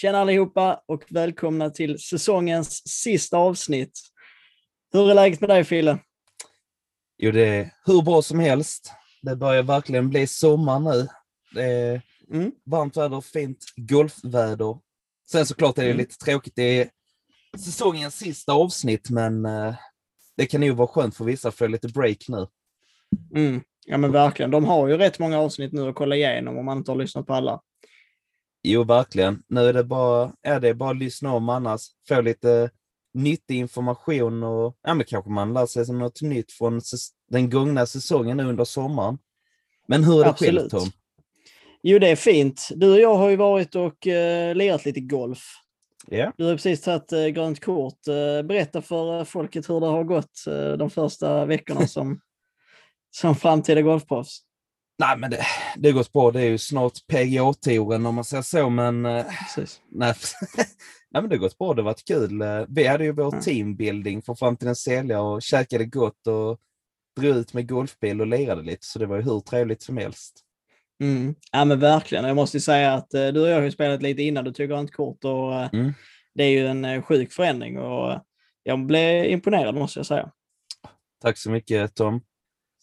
Tjena allihopa och välkomna till säsongens sista avsnitt. Hur är läget med dig Fille? Jo, det är hur bra som helst. Det börjar verkligen bli sommar nu. Det är Mm. varmt väder fint golfväder. Sen såklart är det Mm. lite tråkigt. Det är säsongens sista avsnitt, men eh, det kan ju vara skönt för vissa att få lite break nu. Mm. Ja men verkligen. De har ju rätt många avsnitt nu att kolla igenom om man inte har lyssnat på alla. Jo, verkligen. Nu är det bara, ja, det är bara att lyssna om annars, få lite nyttig information och ja, men kanske man lär sig något nytt från den gångna säsongen nu under sommaren. Men hur är det själv. Tom? Jo det är fint. Du och jag har ju varit och uh, lirat lite golf. Ja. Du har precis tagit eh, grönt kort. Eh, berätta för eh, folket hur det har gått eh, de första veckorna som, som framtida golfproffs. Nej, men det, det gått bra. Det är ju snart PGA-touren om man säger så, men eh, Precis. nej, nej, men det har gått bra. Det har varit kul. Eh, Vi hade ju vår Ja. teambuilding för framtidens säljare och käkade gott och drog ut med golfbil och lirade lite, så det var ju hur trevligt som helst. Mm. Ja men verkligen. Jag måste säga att eh, du och jag har ju spelat lite innan du tog grönt kort och Mm. det är ju en sjuk förändring och jag blev imponerad måste jag säga. Tack så mycket Tom.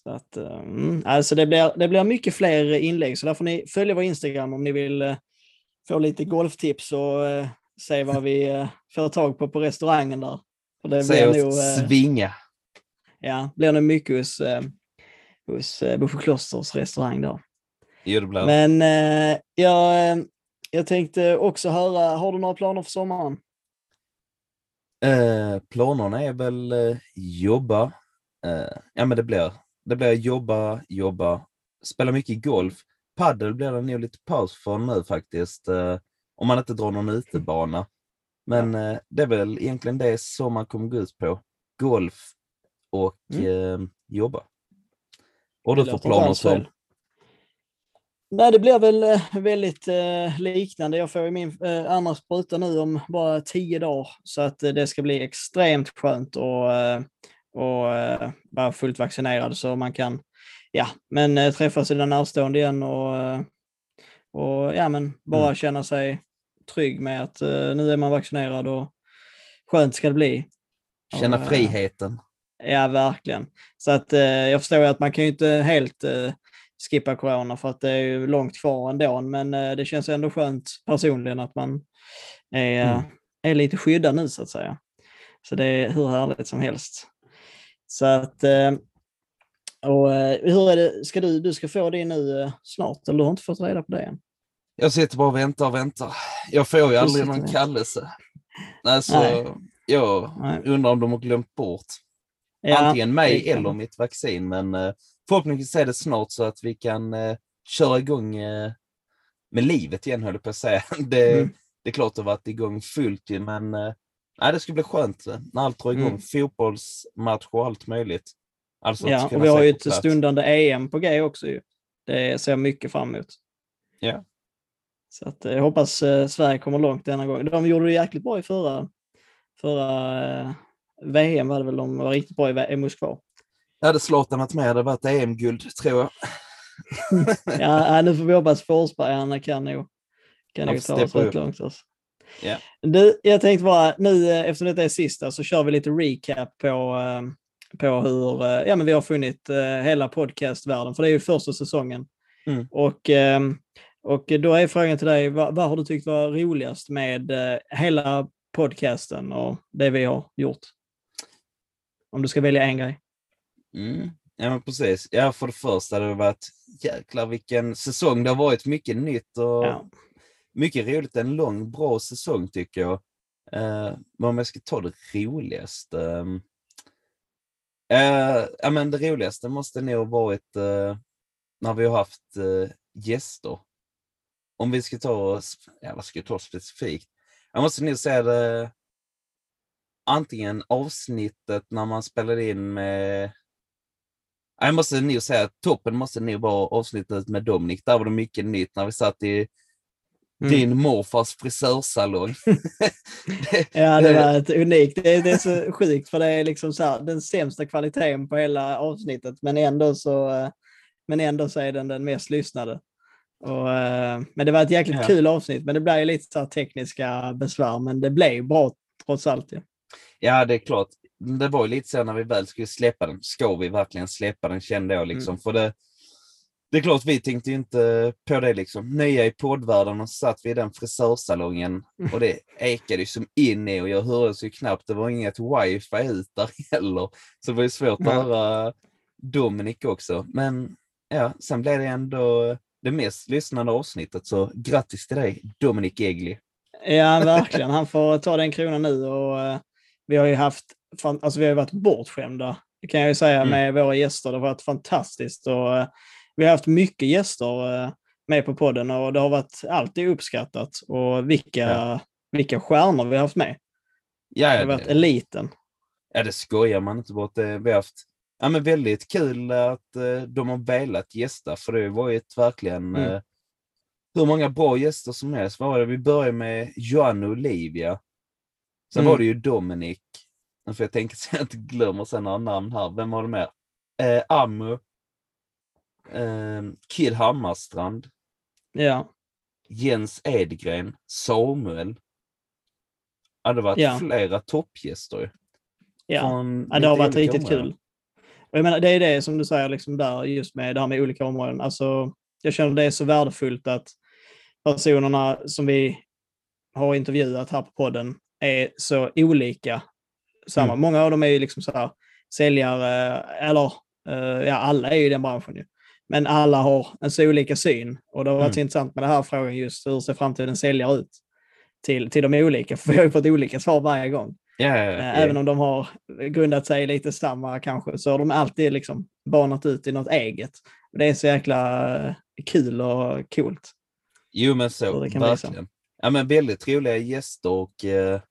Så att, mm, alltså det, blir, det blir mycket fler inlägg, så där får ni följa vår Instagram om ni vill eh, få lite golftips och eh, se vad vi eh, får tag på på restaurangen där. För det Säg blir nog, svinga. ja, blir nog mycket hos, hos Bofo Klosters restaurang där. Jo, det blir. Men jag, jag tänkte också höra, har du några planer för sommaren? Planerna är väl jobba. Ja, men det blir, det blir jobba, jobba, spela mycket golf. Paddel blir det nog lite paus för nu faktiskt, eh, om man inte drar någon utebana. Men eh, det är väl egentligen det som man kommer gå ut på. Golf och eh, jobba. Och du får planer som? Nej, det blir väl eh, väldigt eh, liknande. Jag får ju min eh, andra spruta nu om bara tio dagar, så att eh, det ska bli extremt skönt att och, eh, vara fullt vaccinerad så man kan ja, men, eh, träffa sina närstående igen och, eh, och ja, men bara Mm. känna sig trygg med att eh, nu är man vaccinerad och skönt ska det bli. Känna Och, eh, friheten. Ja, verkligen. Så att jag förstår att man kan ju inte helt skippa corona för att det är ju långt kvar ändå, men det känns ändå skönt personligen att man är, Mm. är lite skyddad nu så att säga. Så det är hur härligt som helst. Så att, eh, och eh, hur är det, ska du, du ska få det nu eh, snart, eller du har inte fått reda på det än? Jag sitter bara och väntar och väntar. Jag får ju Du aldrig någon med. kallelse. Alltså, Nej. jag Nej. undrar om de har glömt bort Ja, antingen mig eller mitt vaccin. Men förhoppningsvis är det snart så att vi kan köra igång med livet igen, höll jag på att säga. Det, Mm. det är klart att det har varit igång fullt ju, men nej, det ska bli skönt eh, när allt drar igång. Mm. Fotbollsmatcher och allt möjligt. Alltså, Ja, och vi har ju ett stundande EM på G också ju. Det ser jag mycket fram emot. Ja. Så att, eh, jag hoppas eh, Sverige kommer långt denna gång. De gjorde det jäkligt bra i förra, förra eh, VM var det väl de var riktigt bra i, i Moskva. Hade Zlatan varit med hade det varit EM-guld, tror jag. Ja, nu får vi hoppas Forsberg, han kan nog, kan nog ta oss rätt långt. Alltså. Ja. Du, jag tänkte bara, nu eh, eftersom detta är sista så kör vi lite recap på, eh, på hur eh, ja, men vi har funnit hela podcastvärlden, för det är ju första säsongen. Mm. Och, eh, och då är frågan till dig, vad, vad har du tyckt var roligast med hela podcasten och det vi har gjort? Om du ska välja en grej. Mm. Ja, men precis. Ja, för det första hade det varit jäklar vilken säsong det har varit. Mycket nytt och Ja mycket roligt. En lång, bra säsong tycker jag. Uh, men om jag ska ta det roligaste. Uh, ja, men det roligaste måste nog ha varit uh, när vi har haft uh, gäster. Om vi ska ta, ja, vad ska jag ta specifikt? Jag måste nog säga det, antingen avsnittet när man spelade in med jag måste nog säga att toppen måste nog vara avsnittet med Dominic. Där var det mycket nytt när vi satt i mm. din morfars frisörsalong. ja, det var ett unikt. Det är, det är så sjukt för det är liksom så här, den sämsta kvaliteten på hela avsnittet men ändå så, men ändå så är den den mest lyssnade. Och, eh, men det var ett jäkligt ja. kul avsnitt, men det blev lite så tekniska besvär, men det blev bra trots allt. Ja. ja, det är klart. Det var ju lite så när vi väl skulle släppa den. Ska vi verkligen släppa den kände jag liksom. Mm. För det, det är klart, vi tänkte ju inte på det liksom. Nya i poddvärlden och satt vi i den frisörsalongen och det ekade ju som in i och jag hörde så knappt. Det var inget wifi ut där heller. Så det var ju svårt att höra Dominic också. Men ja, sen blev det ändå det mest lyssnade avsnittet, så grattis till dig Dominic Egli. Ja, verkligen. Han får ta den kronan nu och uh, vi har ju haft, alltså vi har varit bortskämda, kan jag ju säga, mm. med våra gäster. Det har varit fantastiskt och uh, vi har haft mycket gäster uh, med på podden och det har varit alltid uppskattat och vilka, ja. vilka stjärnor vi har haft med. Ja, det har varit det, eliten. Ja, det skojar man inte bort. Vi har haft ja, men väldigt kul att eh, de har velat gästa, för det var ju ett verkligen mm. eh, hur många bra gäster som helst. Var det? Vi började med Johan och Olivia. Sen mm. var det ju Dominic. Nu får jag tänka så jag inte glömmer sen några namn här. Vem var det mer? Eh, Amu. Eh, Kid Hammarstrand. Ja. Jens Edgren. Samuel. Ja, det har varit ja. flera toppgäster. Ja. ja, det har varit riktigt områden. kul. Och jag menar, det är det som du säger liksom där, just med det här med olika områden. Alltså, jag känner det är så värdefullt att personerna som vi har intervjuat här på podden är så olika. Samma. Mm. Många av dem är ju liksom så här, säljare, eller uh, ja, alla är ju i den branschen ju. Men alla har en så olika syn och det har varit mm. intressant med den här frågan just hur ser framtiden säljare ut till, till de olika? För vi har ju fått olika svar varje gång. Yeah, yeah, yeah. Även om de har grundat sig lite samma kanske, så har de alltid liksom banat ut i något eget. Det är så jäkla eh, kul och coolt. Jo men så, verkligen. Ja men väldigt roliga gäster och eh,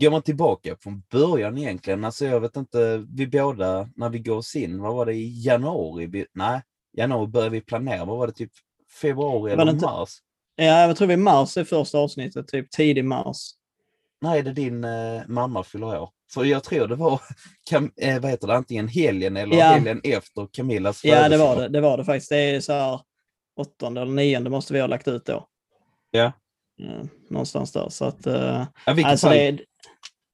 går man tillbaka från början egentligen, alltså jag vet inte, vi båda när vi går in, vad var det i januari? Nej, januari började vi planera, vad var det typ februari eller inte, mars? Ja, jag tror vi mars är första avsnittet, typ tidig mars. Är det din eh, mamma fyller år? För jag tror det var Cam eh, vad heter det, antingen helgen eller ja. helgen efter Camillas födelsedag. Ja, det var det. Det var det faktiskt. Det är så här åttonde eller nionde måste vi ha lagt ut då. Ja. ja någonstans där. Så att, uh, ja, alltså fall... det...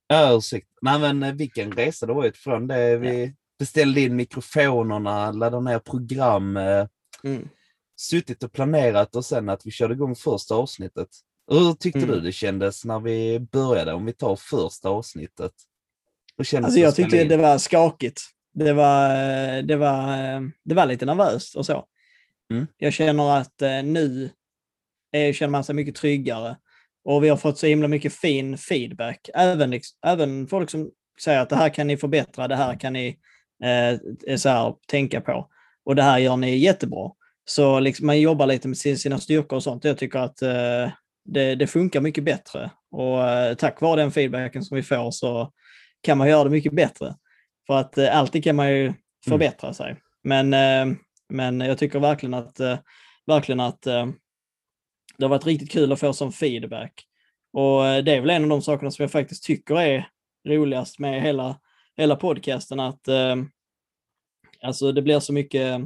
Ja, ursäkta. Nej, men eh, vilken resa det var utifrån det. Vi ja. Beställde in mikrofonerna, laddade ner program, eh, mm. suttit och planerat och sen att vi körde igång första avsnittet. Hur tyckte mm. du det kändes när vi började? Om vi tar första avsnittet. Alltså jag tyckte det var skakigt. Det var, det var, det var lite nervöst och så. Mm. Jag känner att eh, nu är, känner man sig mycket tryggare. Och vi har fått så himla mycket fin feedback. Även, liksom, även folk som säger att det här kan ni förbättra, det här kan ni eh, så här, tänka på. Och det här gör ni jättebra. Så liksom, man jobbar lite med sina styrkor och sånt. Jag tycker att eh, det, det, funkar mycket bättre. Och eh, tack vare den feedbacken som vi får så kan man göra det mycket bättre. För att eh, alltid kan man ju mm. förbättra mm. sig. Men, eh, men jag tycker verkligen att, eh, verkligen att eh, det har varit riktigt kul att få sån feedback. Och eh, det är väl en av de sakerna som jag faktiskt tycker är roligast med hela, hela podcasten, att eh, alltså det blir så mycket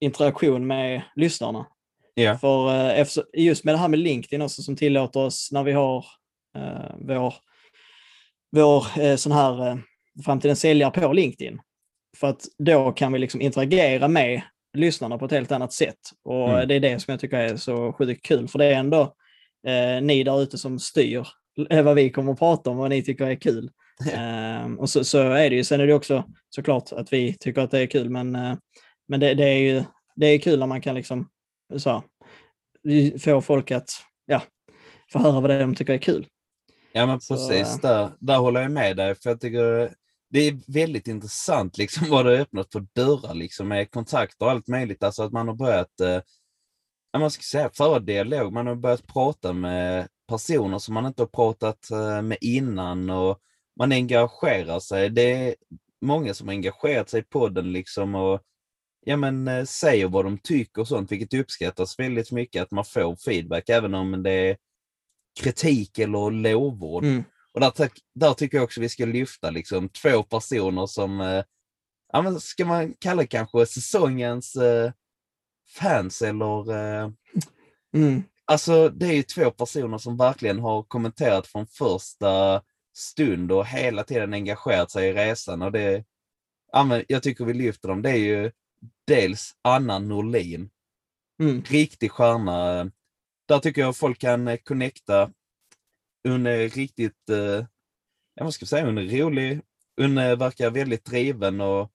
interaktion med lyssnarna. Yeah. För eh, just med det här med LinkedIn också som tillåter oss när vi har eh, vår, vår eh, sån här eh, framtidens säljare på LinkedIn. För att då kan vi liksom interagera med lyssnarna på ett helt annat sätt. Och mm. det är det som jag tycker är så sjukt kul, för det är ändå eh, ni där ute som styr vad vi kommer att prata om, vad ni tycker är kul. eh, och så, så, är det ju. Sen är det också såklart att vi tycker att det är kul, men, eh, men det, det, är ju det är kul när man kan liksom så, få folk att ja, få höra vad det är de tycker är kul. Ja men precis, så, där, där håller jag med dig. För jag tycker det är väldigt intressant liksom, vad det har öppnat för dörrar liksom, med kontakter och allt möjligt. Alltså att man har börjat eh, man ska säga, föra dialog. Man har börjat prata med personer som man inte har pratat eh, med innan och man engagerar sig. Det är många som har engagerat sig i podden liksom och ja, men, eh, säger vad de tycker och sånt, vilket uppskattas väldigt mycket att man får feedback, även om det är kritik eller lovord. Mm. Och där, där tycker jag också vi ska lyfta liksom, två personer som, eh, ja, men ska man kalla kanske säsongens eh, fans eller eh, Mm. Alltså det är ju två personer som verkligen har kommenterat från första stund och hela tiden engagerat sig i resan. Och det, jag tycker vi lyfter dem. Det är ju dels Anna Norlin, Mm. riktig stjärna. Där tycker jag folk kan eh, connecta. Hon är riktigt, eh, ja, vad ska jag säga, hon är rolig. Hon eh, verkar väldigt driven och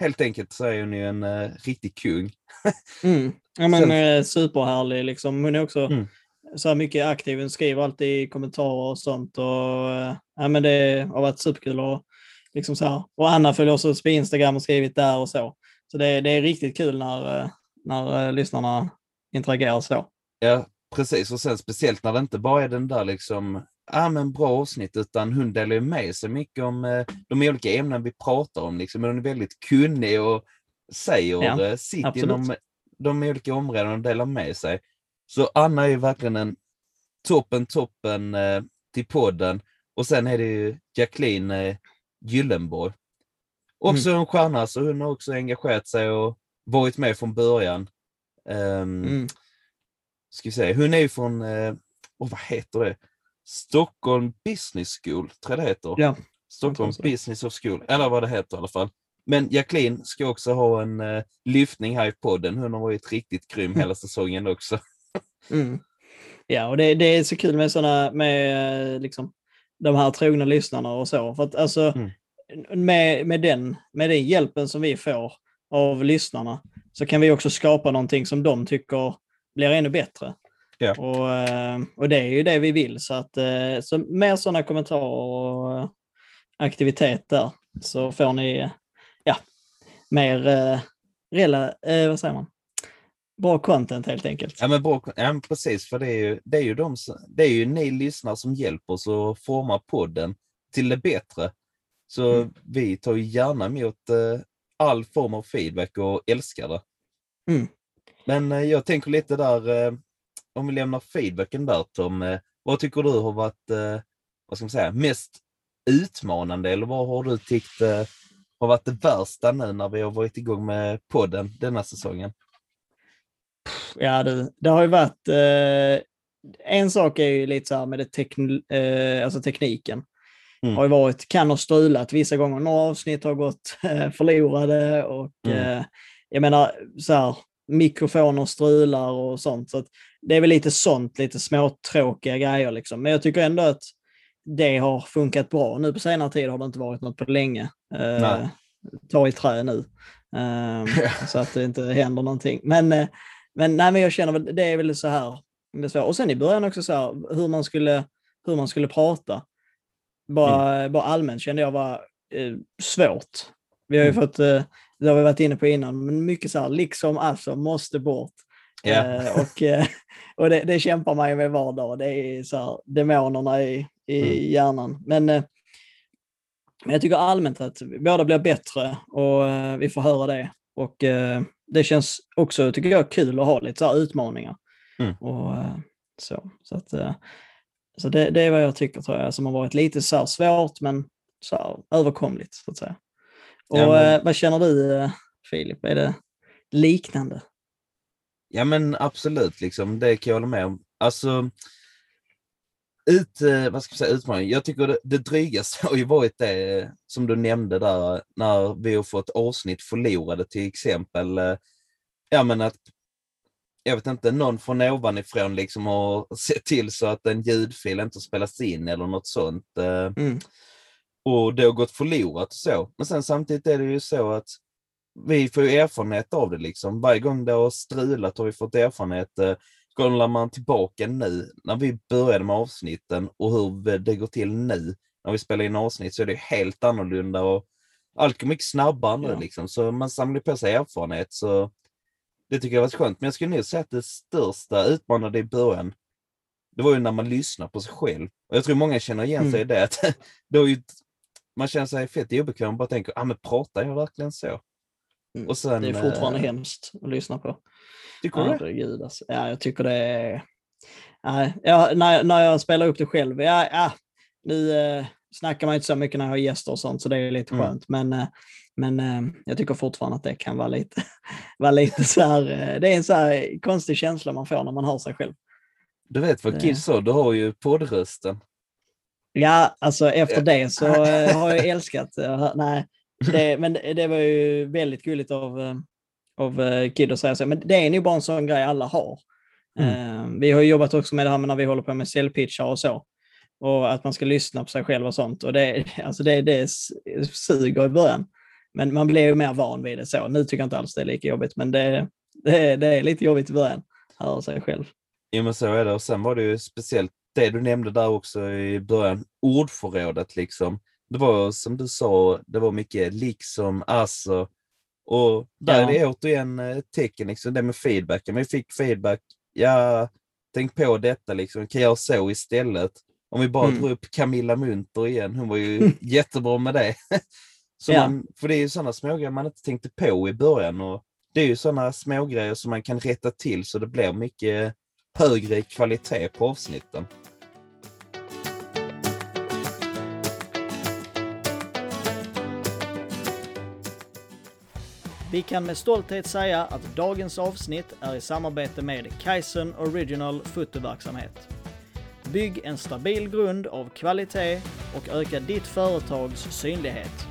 helt enkelt så är hon ju en eh, riktig kung. Mm. Ja, men, eh, superhärlig. Liksom. Hon är också Mm. så här mycket aktiv. Hon skriver alltid i kommentarer och sånt. Och, eh, ja, men det har varit superkul. Och, liksom så här. och Anna följer oss på Instagram och skrivit där och så. Så det, det är riktigt kul när, eh, när eh, lyssnarna interagerar så. Ja, precis. Och sen speciellt när det inte bara är den där liksom, ja men bra avsnitt, utan hon delar ju med sig mycket om eh, de olika ämnen vi pratar om. Liksom. Hon är väldigt kunnig och säger Ja, eh, sitt absolut. inom de olika områdena och delar med sig. Så Anna är ju verkligen en toppen, toppen eh, till podden. Och sen är det ju Jacqueline eh, Gyllenborg. Också en stjärna, så hon har också engagerat sig och varit med från början. Ehm, Mm. ska vi se, hon är ju från, eh, oh, vad heter det? Stockholm Business School, tror jag det heter. Ja, Stockholm. Business of School, eller vad det heter i alla fall. Men Jacqueline ska också ha en eh, lyftning här i podden. Hon har varit riktigt grym hela säsongen också. Mm. Ja, och det, det är så kul med sådana, med eh, liksom, de här trogna lyssnarna och så. För att alltså, Mm. med, med, den, med den hjälpen som vi får av lyssnarna så kan vi också skapa någonting som de tycker blir ännu bättre. Ja. Och, eh, och det är ju det vi vill. Så, att, eh, så mer sådana kommentarer och aktivitet där så får ni ja, mer eh, rela, vad säger man? bra content helt enkelt. Ja men, bra, ja, precis, för det är, ju, det, är ju de, det är ju ni lyssnare som hjälper oss att forma podden till det bättre. Så Mm. vi tar ju gärna emot eh, all form av feedback och älskar det. Mm. Men eh, jag tänker lite där, eh, om vi lämnar feedbacken där Tom, eh, vad tycker du har varit, eh, vad ska man säga, mest utmanande eller vad har du tyckt eh, har varit det värsta nu när vi har varit igång med podden denna säsongen? Ja, det, det har ju varit... Eh, en sak är ju lite så här med det tekn, eh, alltså tekniken. Mm. Har ju varit, kan ha strulat vissa gånger. Några avsnitt har gått eh, förlorade och Mm. jag menar så här, mikrofoner strular och sånt. Så det är väl lite sånt, lite småtråkiga grejer liksom. Men jag tycker ändå att det har funkat bra. Nu på senare tid har det inte varit något på länge. Eh, ta i trä nu. Ehm, så att det inte händer någonting. Men, eh, men, nej, men jag känner väl, det är väl så här. Och sen i början också så här, hur man skulle, hur man skulle prata. Bara, bara allmänt kände jag var eh, svårt. Vi har ju Mm. fått, eh, det har vi varit inne på innan, men mycket så här, liksom, alltså, måste bort. Eh, och eh, och det, det kämpar man ju med var dag. Det är så här, demonerna i, i Mm. hjärnan. Men, eh, men jag tycker allmänt att båda blir bättre och vi får höra det. Och det känns också, tycker jag, kul att ha lite så här utmaningar. Mm. Och, så så, att, så det, det är vad jag tycker, tror jag, som har varit lite så svårt, men så överkomligt, så att säga. Och Ja, men- eh, vad känner du, eh, Filip? Är det liknande? Ja men absolut, liksom, det kan jag hålla med om. Alltså, ut, eh, vad ska jag säga, utmaning. Jag tycker det, det drygaste har ju varit det som du nämnde där, när vi har fått avsnitt förlorade till exempel. Ja men att, jag vet inte, någon från ovanifrån liksom har sett till så att en ljudfil inte spelas in eller något sånt. Mm. Och det har gått förlorat och så. Men sen samtidigt är det ju så att vi får ju erfarenhet av det liksom. Varje gång det har strulat har vi fått erfarenhet. Eh, Kollar man tillbaka nu, när vi började med avsnitten och hur det går till nu, när vi spelar in avsnitt, så är det helt annorlunda och allt går mycket snabbare nu Ja. liksom. Så man samlar på sig erfarenhet. Så det tycker jag var skönt. Men jag skulle nog säga att det största utmanande i början, det var ju när man lyssnar på sig själv. Och jag tror många känner igen sig i det. Att då är ju, man känner sig fett obekväm och bara tänker, ah, men pratar jag verkligen så? Mm. Och sen, det är fortfarande eh, hemskt att lyssna på. Tycker du det? Alltså. Ja, jag tycker det är... Nej, när, när jag spelar upp det själv, ja, ja nu eh, snackar man inte så mycket när jag har gäster och sånt, så det är lite Mm. skönt. Men, eh, men eh, jag tycker fortfarande att det kan vara lite, vara lite så här, eh, det är en så här konstig känsla man får när man hör sig själv. Du vet vad Kid sa, du har ju poddrösten. Ja, alltså efter det så eh, har jag älskat, eh, nej, det, men det, var ju väldigt gulligt av, eh, av eh, Kid att säga så. Men det är nog bara en sån grej alla har. Eh, vi har ju jobbat också med det här med när vi håller på med säljpitchar och så. Och att man ska lyssna på sig själv och sånt. Och det, alltså det, det suger i början. Men man blir ju mer van vid det så. Nu tycker jag inte alls det är lika jobbigt, men det, det, det är lite jobbigt i början. Höra sig själv. Jo men så är det. Och sen var det ju speciellt det du nämnde där också i början, ordförrådet liksom. Det var som du sa, det var mycket liksom, alltså. Och där Ja. är det återigen ett tecken, liksom, det med feedbacken. Vi fick feedback, ja, tänk på detta liksom, kan jag så istället? Om vi bara Mm. drar upp Camilla Munter igen, hon var ju jättebra med det. Så Ja. man, för det är ju sådana smågrejer man inte tänkte på i början. Och det är ju sådana smågrejer som man kan rätta till så det blir mycket högre kvalitet på avsnitten. Vi kan med stolthet säga att dagens avsnitt är i samarbete med Kaizen Original fotoverksamhet. Bygg en stabil grund av kvalitet och öka ditt företags synlighet.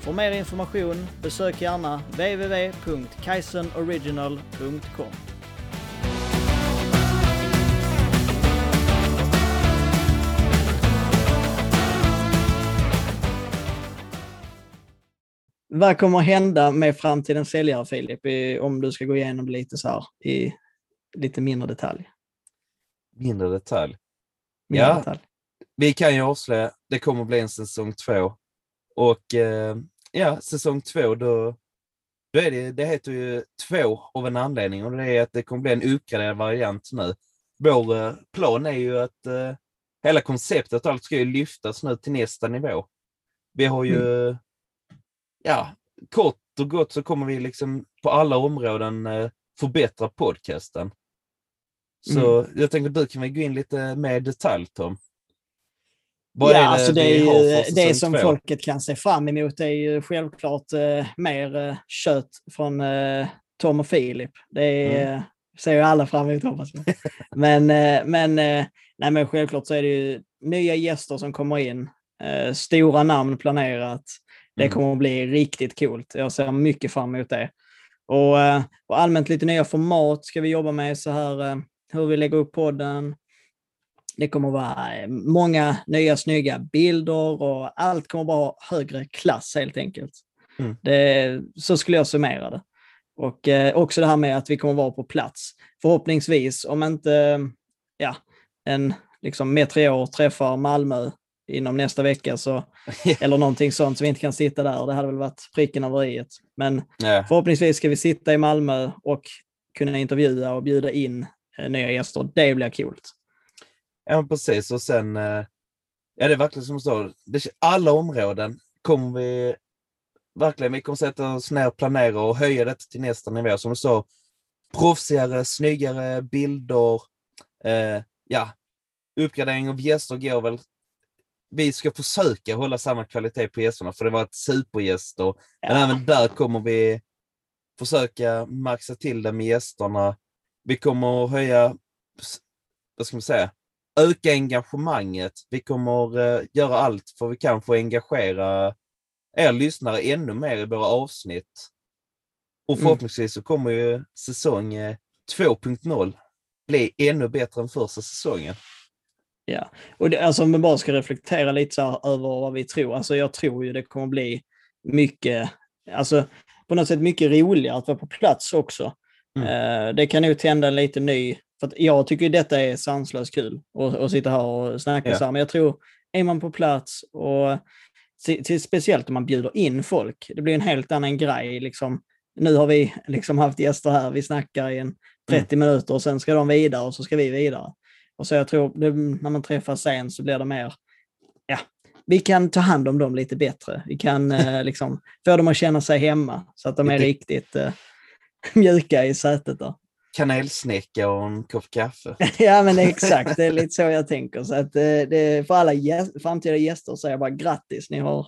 För mer information besök gärna www.kaizenoriginal.com. Vad kommer hända med framtidens säljare Filip, i- om du ska gå igenom det lite så här i lite mindre detalj? Mindre detalj. Mindre Ja. detalj. Vi kan ju avslöja, det kommer bli en säsong två. Och eh, ja, säsong två då, då är det, det heter ju två av en anledning och det är att det kommer bli en uppgraderad variant nu. Vår eh, plan är ju att eh, hela konceptet och allt ska ju lyftas nu till nästa nivå. Vi har ju, ja, kort och gott så kommer vi liksom på alla områden eh, förbättra podcasten. Så jag tänker att du kan väl gå in lite mer i detalj Tom. Vad ja, alltså det, vi är har för ju, det som två? folket kan se fram emot är ju självklart eh, mer eh, kött från eh, Tom och Filip. Det är, Mm. eh, ser ju alla fram emot hoppas jag. men, eh, men, eh, nej, men självklart så är det ju nya gäster som kommer in. Eh, stora namn planerat. Det Mm. kommer att bli riktigt coolt. Jag ser mycket fram emot det. Och, eh, och allmänt lite nya format ska vi jobba med så här eh, hur vi lägger upp podden. Det kommer att vara eh, många nya snygga bilder och allt kommer bara ha högre klass helt enkelt. Mm. Det, så skulle jag summera det. Och eh, också det här med att vi kommer vara på plats. Förhoppningsvis, om inte ja, en liksom Meteor träffar Malmö inom nästa vecka så, eller någonting sånt så vi inte kan sitta där. Det hade väl varit pricken över i. Men Ja. Förhoppningsvis ska vi sitta i Malmö och kunna intervjua och bjuda in eh, nya gäster. Det blir coolt. Ja, precis. Och sen, eh, ja det är verkligen som det, alla områden kommer vi verkligen, vi kommer sätta oss ner och planera och höja detta till nästa nivå. Som du sa, proffsigare, snyggare bilder, eh, ja, uppgradering av gäster går väl. Vi ska försöka hålla samma kvalitet på gästerna, för det var ett supergäster. Men Ja, även där kommer vi försöka maxa till det med gästerna. Vi kommer att höja, vad ska man säga, öka engagemanget. Vi kommer eh, göra allt för vi kan få engagera er lyssnare ännu mer i våra avsnitt. Och Mm. förhoppningsvis så kommer ju säsong eh, 2.0 bli ännu bättre än första säsongen. Ja. Och det, alltså, om vi bara ska reflektera lite så här över vad vi tror. Alltså, jag tror ju det kommer bli mycket, alltså på något sätt mycket roligare att vara på plats också. Mm. Eh, det kan nog tända en lite ny, för jag tycker ju detta är sanslöst kul att, sitta här och snacka Ja. så här. Men jag tror, är man på plats och till, till, speciellt om man bjuder in folk, det blir en helt annan grej. Liksom. Nu har vi liksom haft gäster här, vi snackar i en 30 minuter och sen ska de vidare och så ska vi vidare. Och så jag tror, det, när man träffas sen så blir det mer, ja, vi kan ta hand om dem lite bättre. Vi kan eh, liksom få dem att känna sig hemma så att de är riktigt eh, mjuka i sätet där. Kanelsnäcka och en kopp kaffe. ja, men exakt. Det är lite så jag tänker. Så att, eh, för alla gäst, framtida gäster säger jag bara grattis. Ni har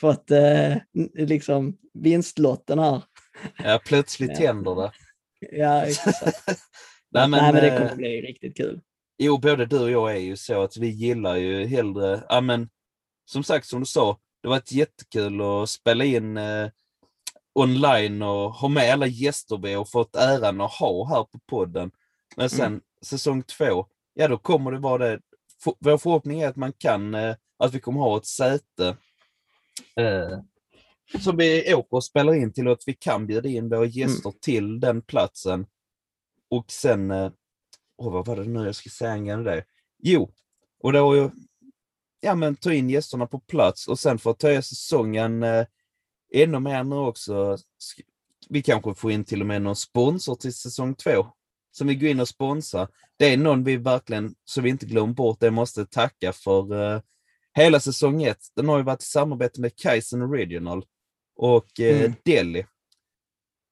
fått eh, liksom vinstlotten här. Ja, plötsligt Ja. händer det. Ja, exakt. Nej, men, Nej, men det eh, kommer bli riktigt kul. Jo, både du och jag är ju så att vi gillar ju hellre, ja men som sagt som du sa, det var ett jättekul att spela in eh, online och ha med alla gäster vi har fått äran att ha här på podden. Men sen säsong två, ja då kommer det vara det. Vår förhoppning är att man kan, eh, att vi kommer ha ett säte eh, som vi åker och spelar in till och att vi kan bjuda in våra gäster till den platsen. Och sen eh, Åh, vad var det nu jag skulle säga angående det? Jo, och då ju- ja, men ta in gästerna på plats och sen för att höja säsongen eh, ännu mer nu också. Vi kanske får in till och med någon sponsor till säsong två som vi går in och sponsrar. Det är någon vi verkligen, så vi inte glömmer bort det, måste tacka för eh, hela säsong ett. Den har ju varit i samarbete med Kaizen Original och eh, Mm. Delhi.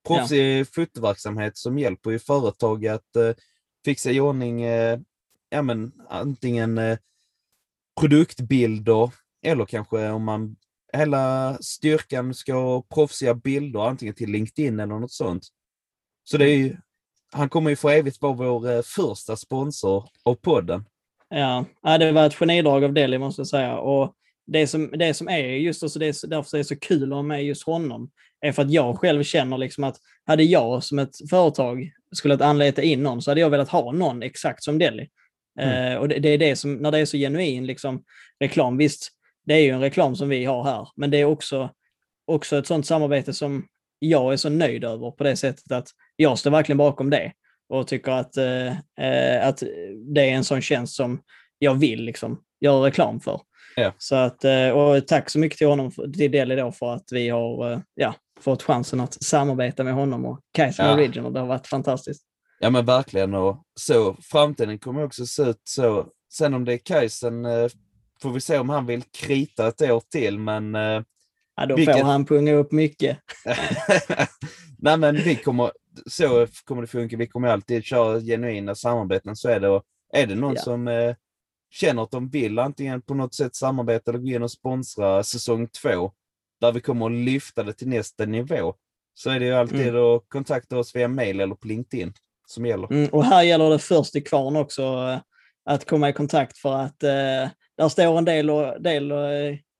Proffsig fotoverksamhet som hjälper ju företag att eh, fixa i ordning eh, ja, men, antingen eh, produktbilder eller kanske om man hela styrkan ska ha proffsiga bilder antingen till LinkedIn eller något sånt. Så det är ju, han kommer ju för evigt vara vår eh, första sponsor av podden. Ja, ja, det var ett genidrag av Delhi måste jag säga. Och det som, det som är just alltså det är, det är så kul att ha med just honom, är för att jag själv känner liksom att hade jag som ett företag skulle att anlita in någon så hade jag velat ha någon exakt som Delhi. Mm. Eh, och det, det är det som, när det är så genuin liksom, reklam, visst, det är ju en reklam som vi har här, men det är också, också ett sånt samarbete som jag är så nöjd över på det sättet att jag står verkligen bakom det och tycker att, eh, eh, att det är en sån tjänst som jag vill liksom göra reklam för. Ja. Så att, eh, och tack så mycket till honom, till Deli då för att vi har eh, ja, fått chansen att samarbeta med honom och Kaizen Ja. Original. Det har varit fantastiskt. Ja men verkligen och så framtiden kommer också se ut så. Sen om det är Kajsen eh, får vi se om han vill krita ett år till men eh, Ja, då Vilket- får han punga upp mycket. Nej men vi kommer, så kommer det funka. Vi kommer alltid köra genuina samarbeten. Så är det. Och är det någon Ja. som eh, känner att de vill antingen på något sätt samarbeta eller gå in och sponsra säsong två, där vi kommer att lyfta det till nästa nivå, så är det ju alltid Mm. att kontakta oss via mail eller på LinkedIn som gäller. Mm, och här gäller det först till kvarn också eh, att komma i kontakt för att eh, där står en del, och, del eh,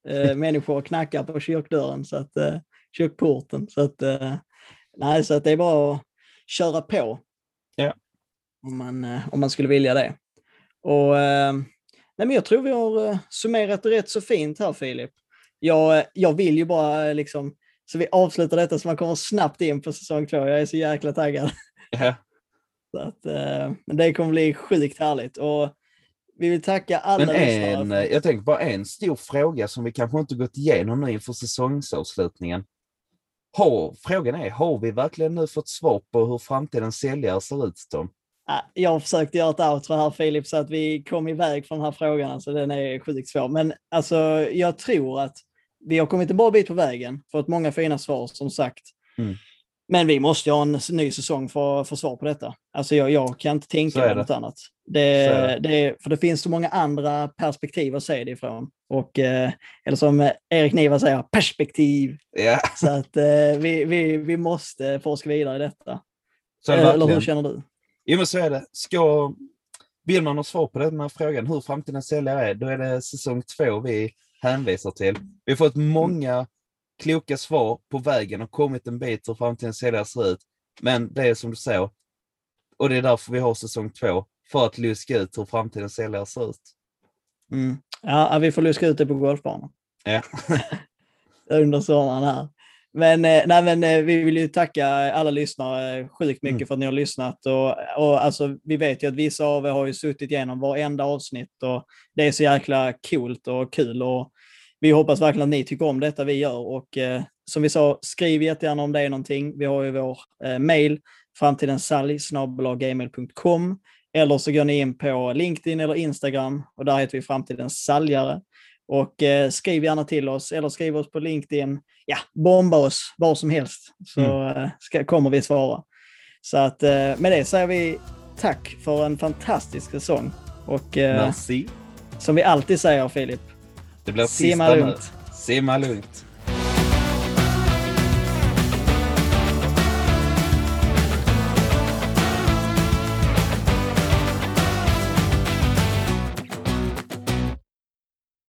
eh, människor och knackar på kyrkdörren, så att, eh, kyrkporten. Så att, eh, nej, så att det är bara att köra på. Ja. Om, man, eh, om man skulle vilja det. Och, nej, men jag tror vi har summerat det rätt så fint här Filip. Jag, jag vill ju bara liksom, så vi avslutar detta så man kommer snabbt in på säsong två. Jag är så jäkla taggad. Ja. Så att, eh, men det kommer bli sjukt härligt. Och vi vill tacka alla Men en, för- eh, jag tänker bara en stor fråga som vi kanske inte gått igenom nu inför säsongsavslutningen. Har, frågan är, har vi verkligen nu fått svar på hur framtidens säljare ser ut Tom? Ja, Jag försökte göra ett outro här Filip så att vi kom iväg från den här frågan. Alltså, den är sjukt svår. Men alltså, jag tror att vi har kommit en bra bit på vägen. Fått många fina svar som sagt. Mm. Men vi måste ha en ny säsong för att få svar på detta. Alltså jag, jag kan inte tänka mig något annat. Det, det, för det finns så många andra perspektiv att se det ifrån. Och, eh, eller som Erik Niva säger, perspektiv. Ja, Så att eh, vi, vi, vi måste forska vidare i detta. så Eh, Eller hur känner du? Jo, men så är det. Ska, vill man ha svar på den här frågan, hur framtidens säljare är, då är det säsong två vi hänvisar till. Vi har fått många kloka svar på vägen och kommit en bit hur framtidens säljare ser ut. Men det är som du säger, och det är därför vi har säsong två, för att luska ut hur framtidens säljare ser ut. Mm. Ja, vi får luska ut det på golfbanan. Ja. Under sommaren här. Men, eh, nej, men eh, vi vill ju tacka alla lyssnare sjukt mycket Mm. för att ni har lyssnat. Och, och alltså, vi vet ju att vissa av er har ju suttit igenom varenda avsnitt och det är så jäkla coolt och kul. Och vi hoppas verkligen att ni tycker om detta vi gör. Och eh, som vi sa, skriv jättegärna om det är någonting. Vi har ju vår eh, mail, framtidensalg.gmail.com Eller så går ni in på LinkedIn eller Instagram och där heter vi Framtidens säljare. Och eh, skriv gärna till oss eller skriv oss på LinkedIn. Ja, bomba oss var som helst så mm. eh, ska, kommer vi svara. Så att eh, med det säger vi tack för en fantastisk säsong. Och eh, som vi alltid säger Filip, det blir simma lugnt. Simma lugnt.